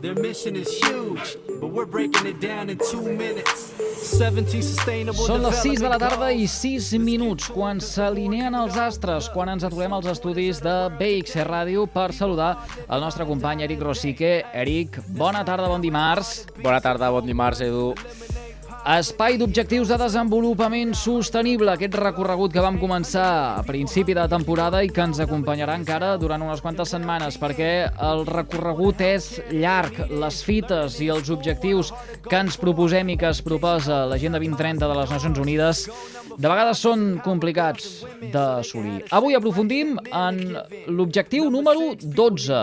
Their mission is huge, but we're breaking it down in two minutes. 17 sustainable Són les 6 de la tarda i 6 minuts quan s'alineen els astres, quan ens aturem als estudis de BX Ràdio per saludar el nostre company Eric Rosique. Eric, bona tarda, bon dimarts. Bona tarda, bon dimarts, Edu. Espai d'objectius de desenvolupament sostenible, aquest recorregut que vam començar a principi de temporada i que ens acompanyarà encara durant unes quantes setmanes, perquè el recorregut és llarg, les fites i els objectius que ens proposem i que es proposa l'Agenda 2030 de les Nacions Unides de vegades són complicats d'assolir. Avui aprofundim en l'objectiu número 12,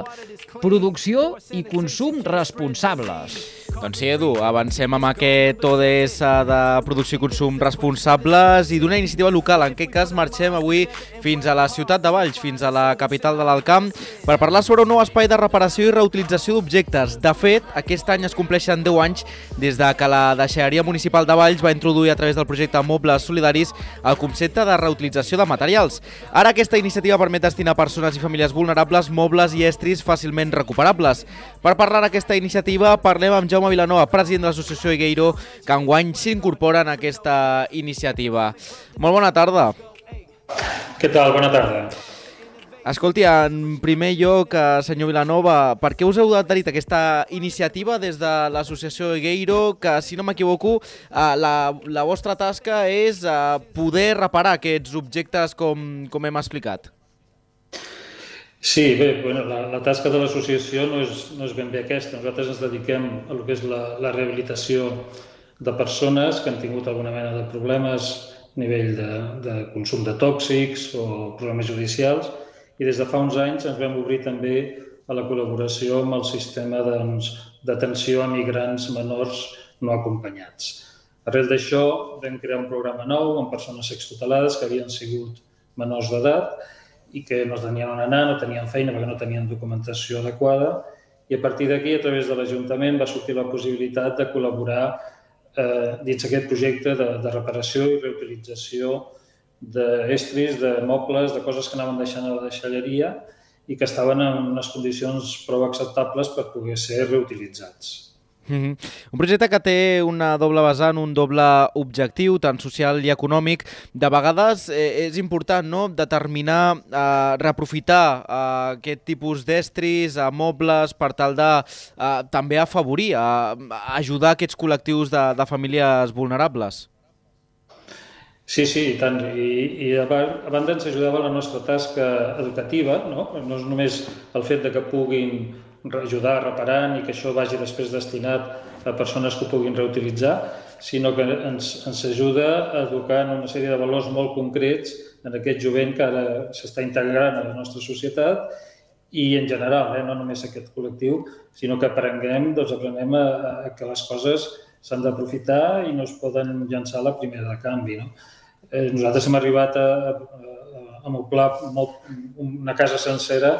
producció i consum responsables. Doncs sí, Edu, avancem amb aquest ODS de producció i consum responsables i d'una iniciativa local. En aquest cas marxem avui fins a la ciutat de Valls, fins a la capital de l'Alcamp, per parlar sobre un nou espai de reparació i reutilització d'objectes. De fet, aquest any es compleixen 10 anys des de que la deixalleria municipal de Valls va introduir a través del projecte Mobles Solidaris el concepte de reutilització de materials. Ara aquesta iniciativa permet destinar a persones i famílies vulnerables mobles i estris fàcilment recuperables. Per parlar d'aquesta iniciativa parlem amb Jaume Jaume Vilanova, president de l'associació Igueiro, que enguany s'incorpora en aquesta iniciativa. Molt bona tarda. Què tal? Bona tarda. Escolti, en primer lloc, eh, senyor Vilanova, per què us heu adherit aquesta iniciativa des de l'associació Igueiro, que, si no m'equivoco, eh, la, la vostra tasca és eh, poder reparar aquests objectes com, com hem explicat? Sí, bé, bueno, la, la tasca de l'associació no, és, no és ben bé aquesta. Nosaltres ens dediquem a lo que és la, la rehabilitació de persones que han tingut alguna mena de problemes a nivell de, de consum de tòxics o problemes judicials i des de fa uns anys ens vam obrir també a la col·laboració amb el sistema doncs, d'atenció doncs, a migrants menors no acompanyats. Arrel d'això vam crear un programa nou amb persones extutelades que havien sigut menors d'edat i que no tenien on anar, no tenien feina perquè no tenien documentació adequada i a partir d'aquí, a través de l'Ajuntament, va sortir la possibilitat de col·laborar eh, dins aquest projecte de, de reparació i reutilització d'estris, de mobles, de coses que anaven deixant a la deixalleria i que estaven en unes condicions prou acceptables per poder ser reutilitzats. Mm -hmm. Un projecte que té una doble vessant, un doble objectiu, tant social i econòmic. De vegades eh, és important no? determinar, eh, reaprofitar eh, aquest tipus d'estris, a mobles, per tal de eh, també afavorir, a, a ajudar aquests col·lectius de, de famílies vulnerables. Sí, sí, i tant. I, i a banda ens ajudava la nostra tasca educativa, no? No és només el fet de que puguin ajudar reparant i que això vagi després destinat a persones que ho puguin reutilitzar, sinó que ens, ens ajuda a educar en una sèrie de valors molt concrets en aquest jovent que ara s'està integrant a la nostra societat i en general, eh, no només aquest col·lectiu, sinó que aprenguem, doncs aprenem a, a que les coses s'han d'aprofitar i no es poden llançar a la primera de canvi. No? Eh, nosaltres hem arribat a, a, a, a moblar molt, una casa sencera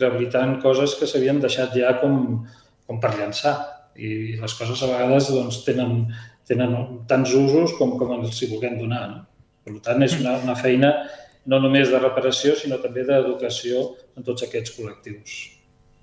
rehabilitant coses que s'havien deixat ja com, com per llançar. I les coses a vegades doncs, tenen, tenen tants usos com, com ens hi vulguem donar. No? Per tant, és una, una feina no només de reparació, sinó també d'educació en tots aquests col·lectius.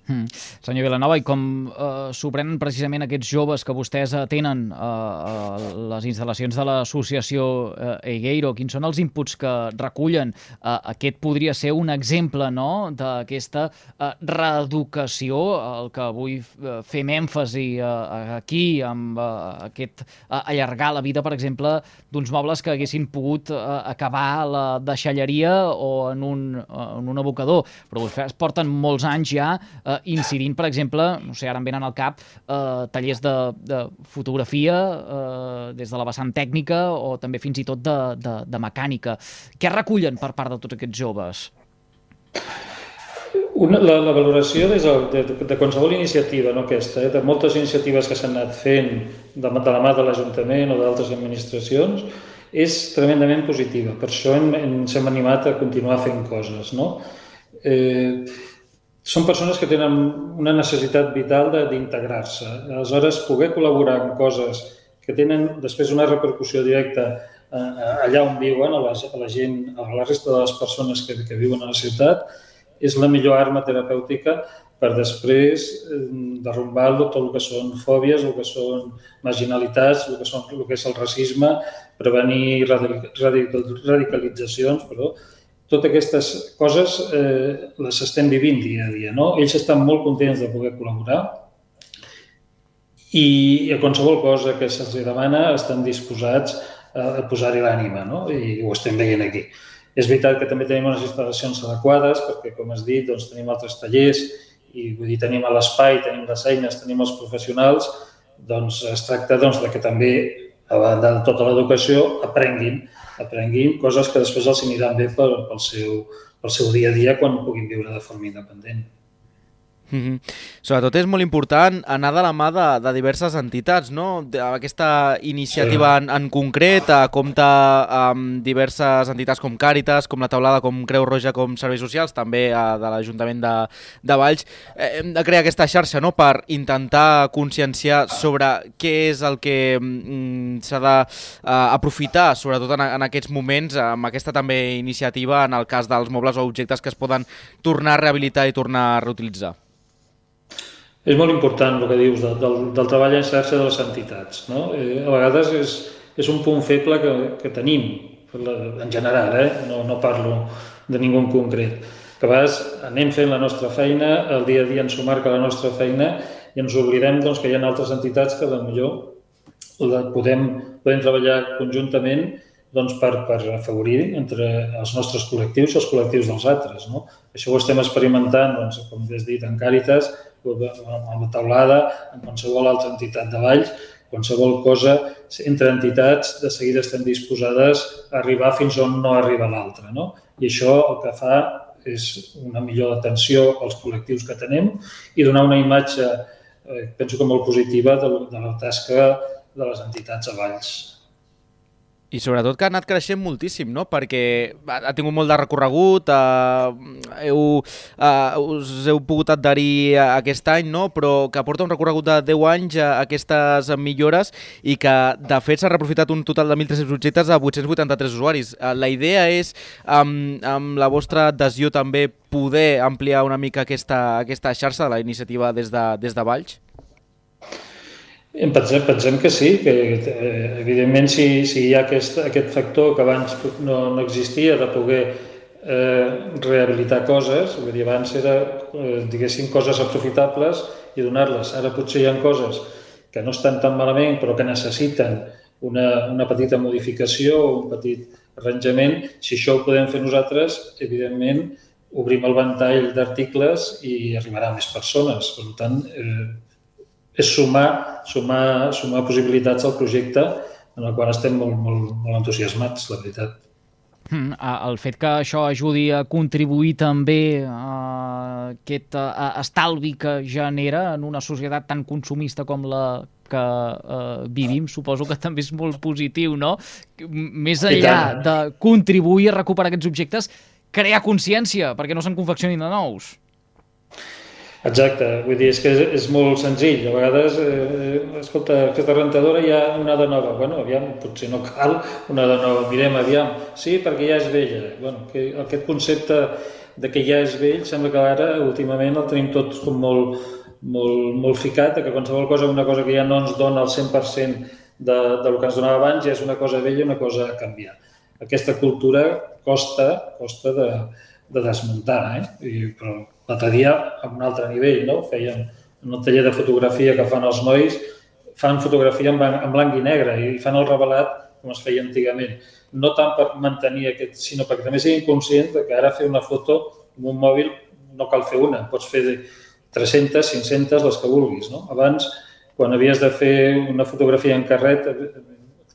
Mm. Senyor Vilanova, i com eh, s'ho prenen precisament aquests joves que vostès tenen eh, a les instal·lacions de l'associació eh, Egueiro, quins són els inputs que recullen? Eh, aquest podria ser un exemple no?, d'aquesta eh, reeducació, el que avui eh, fem èmfasi eh, aquí, amb eh, aquest eh, allargar la vida, per exemple, d'uns mobles que haguessin pogut eh, acabar a la deixalleria o en un, eh, en un abocador, però vostès porten molts anys ja eh, eh, incidint, per exemple, no sé, ara em venen al cap, eh, tallers de, de fotografia eh, des de la vessant tècnica o també fins i tot de, de, de mecànica. Què recullen per part de tots aquests joves? Una, la, la valoració des de, de, de qualsevol iniciativa, no aquesta, eh, de moltes iniciatives que s'han anat fent de, de la mà de l'Ajuntament o d'altres administracions, és tremendament positiva. Per això hem, ens hem animat a continuar fent coses. No? Eh, són persones que tenen una necessitat vital d'integrar-se. Aleshores, poder col·laborar en coses que tenen després una repercussió directa eh, allà on viuen, a la, a la gent, a la resta de les persones que, que viuen a la ciutat, és la millor arma terapèutica per després eh, derrumbar tot el que són fòbies, el que són marginalitats, el que, són, el que és el racisme, prevenir radicalitzacions, perdó, totes aquestes coses eh, les estem vivint dia a dia. No? Ells estan molt contents de poder col·laborar i a qualsevol cosa que se'ls demana estan disposats a posar-hi l'ànima no? i ho estem veient aquí. És veritat que també tenim unes instal·lacions adequades perquè, com has dit, doncs, tenim altres tallers i vull dir, tenim l'espai, tenim les eines, tenim els professionals, doncs es tracta doncs, de que també, a banda de tota l'educació, aprenguin aprenguin coses que després els aniran bé pel, pel, seu, pel seu dia a dia quan puguin viure de forma independent. Mm -hmm. Sobretot és molt important anar de la mà de, de diverses entitats, no? Aquesta iniciativa sí. en, en concret eh, compta amb diverses entitats com Càritas, com la Taulada, com Creu Roja, com Serveis Socials, també eh, de l'Ajuntament de, de Valls. Eh, hem de crear aquesta xarxa no? per intentar conscienciar sobre què és el que mm, s'ha d'aprofitar, uh, sobretot en, en aquests moments, amb aquesta també iniciativa en el cas dels mobles o objectes que es poden tornar a rehabilitar i tornar a reutilitzar. És molt important el que dius del, del, del treball en xarxa de les entitats. No? Eh, a vegades és, és un punt feble que, que tenim, en general, eh? no, no parlo de ningú en concret. Que a vegades anem fent la nostra feina, el dia a dia ens ho marca la nostra feina i ens oblidem doncs, que hi ha altres entitats que millor podem, podem treballar conjuntament doncs, per, per afavorir entre els nostres col·lectius i els col·lectius dels altres. No? Això ho estem experimentant, doncs, com has dit, en Càritas, amb la taulada, en qualsevol altra entitat de Valls, qualsevol cosa, entre entitats, de seguida estem disposades a arribar fins on no arriba l'altra. No? I això el que fa és una millor atenció als col·lectius que tenem i donar una imatge, eh, penso que molt positiva, de, de la tasca de les entitats a Valls. I sobretot que ha anat creixent moltíssim, no? Perquè ha tingut molt de recorregut, eh, heu, eh, us heu pogut adherir aquest any, no? Però que porta un recorregut de 10 anys a aquestes millores i que, de fet, s'ha reprofitat un total de 1.300 objectes a 883 usuaris. Eh, la idea és, amb, amb la vostra adhesió també, poder ampliar una mica aquesta, aquesta xarxa de la iniciativa des de, des de Valls? Pensem, pensem que sí, que eh, evidentment si, si hi ha aquest, aquest factor que abans no, no existia de poder eh, rehabilitar coses, vull dir, abans era, eh, diguéssim, coses aprofitables i donar-les. Ara potser hi ha coses que no estan tan malament però que necessiten una, una petita modificació o un petit arranjament. Si això ho podem fer nosaltres, evidentment obrim el ventall d'articles i arribarà a més persones. Per tant, eh, és sumar, sumar, sumar possibilitats al projecte en el qual estem molt, molt, molt entusiasmats, la veritat. Hmm, el fet que això ajudi a contribuir també a aquest estalvi que genera en una societat tan consumista com la que eh, vivim, suposo que també és molt positiu, no? Més enllà de contribuir a recuperar aquests objectes, crear consciència perquè no se'n confeccionin de nous. Exacte, vull dir, és que és, és molt senzill. A vegades, eh, escolta, aquesta rentadora hi ha una de nova. Bueno, aviam, potser no cal una de nova. Mirem, aviam, sí, perquè ja és vella. Bueno, que aquest concepte de que ja és vell sembla que ara, últimament, el tenim tot com molt, molt, molt ficat, que qualsevol cosa, una cosa que ja no ens dona el 100% de, de lo que ens donava abans, ja és una cosa vella, una cosa a canviar. Aquesta cultura costa, costa de, de desmuntar, eh? I, però L'altre dia, a un altre nivell, no? feien en el taller de fotografia que fan els nois, fan fotografia en blanc, en blanc i negre i fan el revelat com es feia antigament. No tant per mantenir aquest, sinó perquè també siguin conscients de que ara fer una foto amb un mòbil no cal fer una, pots fer 300, 500, les que vulguis. No? Abans, quan havies de fer una fotografia en carret,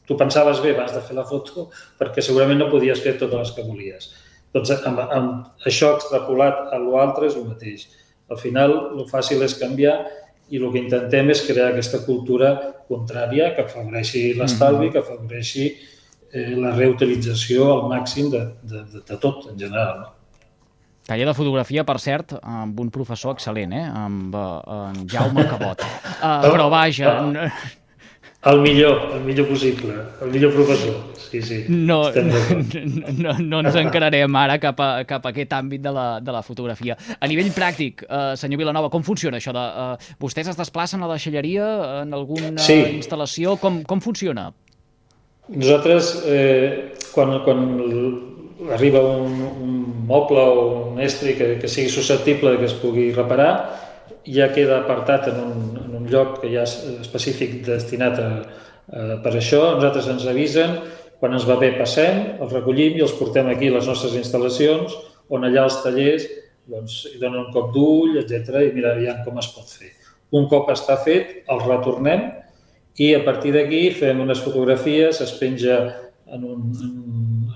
tu pensaves bé abans de fer la foto perquè segurament no podies fer totes les que volies. Doncs amb, amb això extrapolat a l'altre és el mateix. Al final, el fàcil és canviar i el que intentem és crear aquesta cultura contrària que afavoreixi l'estalvi, mm-hmm. que afavoreixi eh, la reutilització al màxim de, de, de, de tot en general. No? Taller de fotografia, per cert, amb un professor excel·lent, eh? amb uh, en Jaume Cabot. Uh, però vaja... No, el millor, el millor possible, el millor professor, sí, sí. No, no, no ens encararem ara cap a, cap a aquest àmbit de la, de la fotografia. A nivell pràctic, eh, senyor Vilanova, com funciona això? De, eh, vostès es desplacen a la deixalleria en alguna sí. instal·lació? Com, com funciona? Nosaltres, eh, quan, quan arriba un, un moble o un estri que, que sigui susceptible que es pugui reparar, ja queda apartat en un lloc que ja és específic destinat a, a, per això. Nosaltres ens avisen, quan ens va bé passem, els recollim i els portem aquí a les nostres instal·lacions, on allà els tallers doncs, hi donen un cop d'ull, etc i miraran com es pot fer. Un cop està fet, els retornem i a partir d'aquí fem unes fotografies, es penja en, un,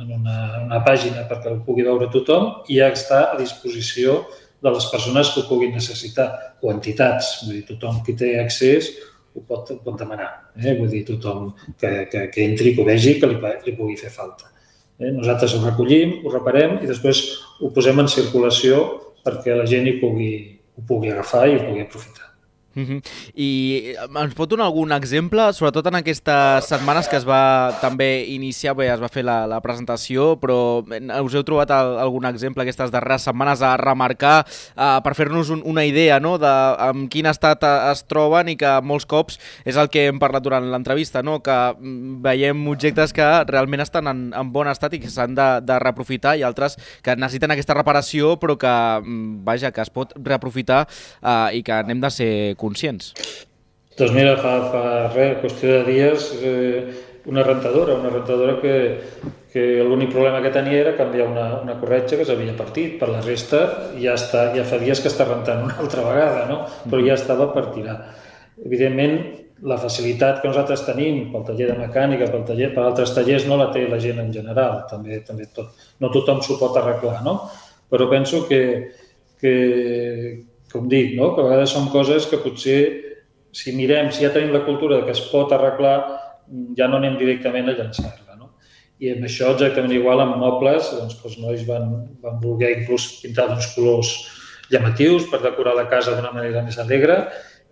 en una, una pàgina perquè ho pugui veure tothom i ja està a disposició les persones que ho puguin necessitar, o entitats, vull dir, tothom qui té accés ho pot, ho pot demanar, eh? vull dir, tothom que, que, que entri, que ho vegi, que li, li pugui fer falta. Eh? Nosaltres ho recollim, ho reparem i després ho posem en circulació perquè la gent hi pugui, ho pugui agafar i ho pugui aprofitar. Mm -hmm. I ens pot donar algun exemple, sobretot en aquestes setmanes que es va també iniciar, bé, es va fer la, la presentació, però us heu trobat el, algun exemple aquestes darreres setmanes a remarcar uh, per fer-nos un, una idea no? de en quin estat es troben i que molts cops és el que hem parlat durant l'entrevista, no? que mm, veiem objectes que realment estan en, en bon estat i que s'han de, de reaprofitar i altres que necessiten aquesta reparació però que, mm, vaja, que es pot reaprofitar uh, i que anem de ser conscients? Doncs mira, fa, fa res, qüestió de dies, eh, una rentadora, una rentadora que, que l'únic problema que tenia era canviar una, una corretja que s'havia partit. Per la resta ja, està, ja fa dies que està rentant una altra vegada, no? però ja estava per tirar. Evidentment, la facilitat que nosaltres tenim pel taller de mecànica, pel taller, per altres tallers, no la té la gent en general. També, també tot, no tothom s'ho pot arreglar, no? Però penso que, que, com dic, no? que a vegades són coses que potser, si mirem, si ja tenim la cultura que es pot arreglar, ja no anem directament a llançar-la. No? I amb això exactament igual amb mobles, doncs, els nois van, van voler inclús pintar d'uns colors llamatius per decorar la casa d'una manera més alegre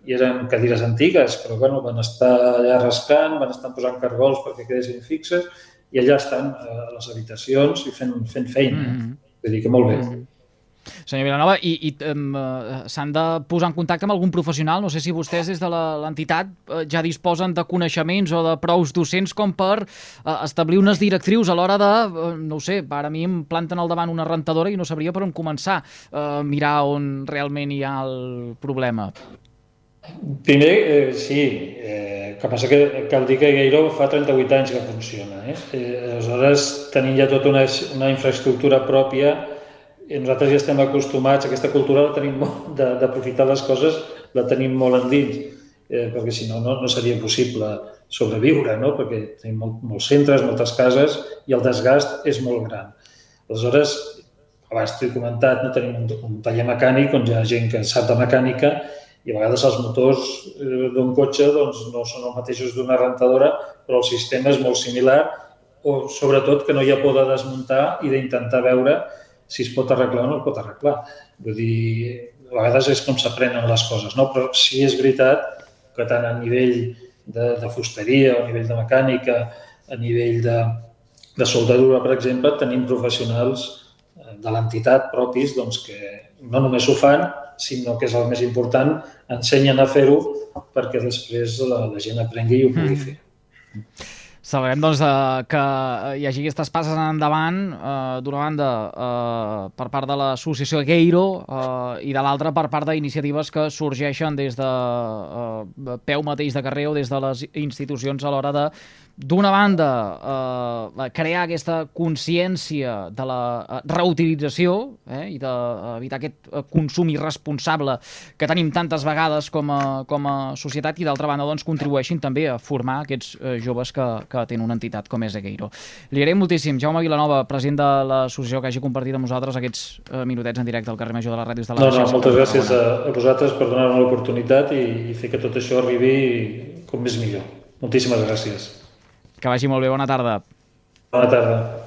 i eren cadires antigues, però bueno, van estar allà rascant, van estar posant cargols perquè quedessin fixes i allà estan a les habitacions i fent, fent feina. Mm -hmm. Vull dir que molt bé. Mm -hmm. Senyor Vilanova, i, i um, s'han de posar en contacte amb algun professional? No sé si vostès des de l'entitat uh, ja disposen de coneixements o de prous docents com per uh, establir unes directrius a l'hora de, uh, no sé, ara a mi em planten al davant una rentadora i no sabria per on començar a uh, mirar on realment hi ha el problema. Primer, eh, sí, eh, que passa que cal dir que Gairo fa 38 anys que funciona. Eh? Eh, aleshores, tenim ja tota una, una infraestructura pròpia nosaltres ja estem acostumats, aquesta cultura la tenim molt, d'aprofitar les coses, la tenim molt endins, eh, perquè si no, no, no seria possible sobreviure, no? perquè tenim molt, molts centres, moltes cases i el desgast és molt gran. Aleshores, abans t'he comentat, no tenim un, un taller mecànic on hi ha gent que sap de mecànica i a vegades els motors eh, d'un cotxe doncs, no són els mateixos d'una rentadora, però el sistema és molt similar o sobretot que no hi ha por de desmuntar i d'intentar veure si es pot arreglar o no es pot arreglar. Vull dir, a vegades és com s'aprenen les coses, no? però sí és veritat que tant a nivell de, de fusteria, a nivell de mecànica, a nivell de, de soldadura, per exemple, tenim professionals eh, de l'entitat propis doncs, que no només ho fan, sinó que és el més important, ensenyen a fer-ho perquè després la, la gent aprengui i ho pugui mm. Celebrem doncs, eh, que hi hagi aquestes passes endavant, eh, d'una banda eh, per part de l'associació Gueiro eh, i de l'altra per part d'iniciatives que sorgeixen des de eh, peu mateix de carrer o des de les institucions a l'hora de d'una banda, eh, crear aquesta consciència de la eh, reutilització eh, i d'evitar aquest eh, consum irresponsable que tenim tantes vegades com a, com a societat i d'altra banda doncs, contribueixin també a formar aquests eh, joves que, que tenen una entitat com és Egeiro. Li agraïm moltíssim. Jaume Vilanova, president de l'associació que hagi compartit amb nosaltres aquests eh, minutets en directe al carrer Major de la Ràdio de la No, no, moltes gràcies a, a vosaltres per donar-nos l'oportunitat i, i fer que tot això arribi com més millor. Moltíssimes gràcies. Que vagi molt bé, bona tarda. Bona tarda.